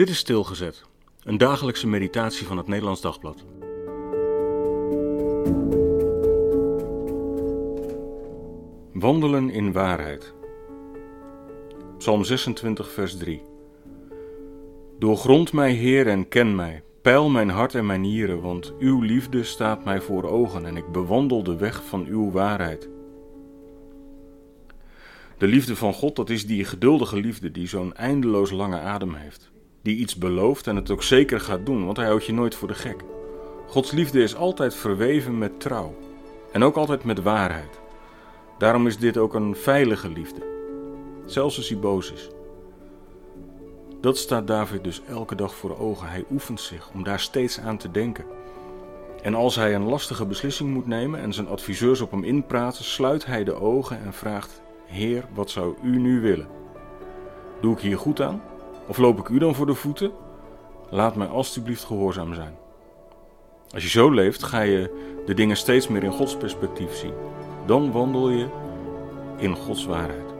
Dit is Stilgezet, een dagelijkse meditatie van het Nederlands Dagblad. Wandelen in waarheid. Psalm 26, vers 3. Doorgrond mij, Heer, en ken mij. Peil mijn hart en mijn nieren, want uw liefde staat mij voor ogen en ik bewandel de weg van uw waarheid. De liefde van God, dat is die geduldige liefde die zo'n eindeloos lange adem heeft. Die iets belooft en het ook zeker gaat doen, want hij houdt je nooit voor de gek. Gods liefde is altijd verweven met trouw en ook altijd met waarheid. Daarom is dit ook een veilige liefde, zelfs als hij boos is. Dat staat David dus elke dag voor ogen. Hij oefent zich om daar steeds aan te denken. En als hij een lastige beslissing moet nemen en zijn adviseurs op hem inpraten, sluit hij de ogen en vraagt: Heer, wat zou u nu willen? Doe ik hier goed aan? Of loop ik u dan voor de voeten? Laat mij alstublieft gehoorzaam zijn. Als je zo leeft, ga je de dingen steeds meer in Gods perspectief zien. Dan wandel je in Gods waarheid.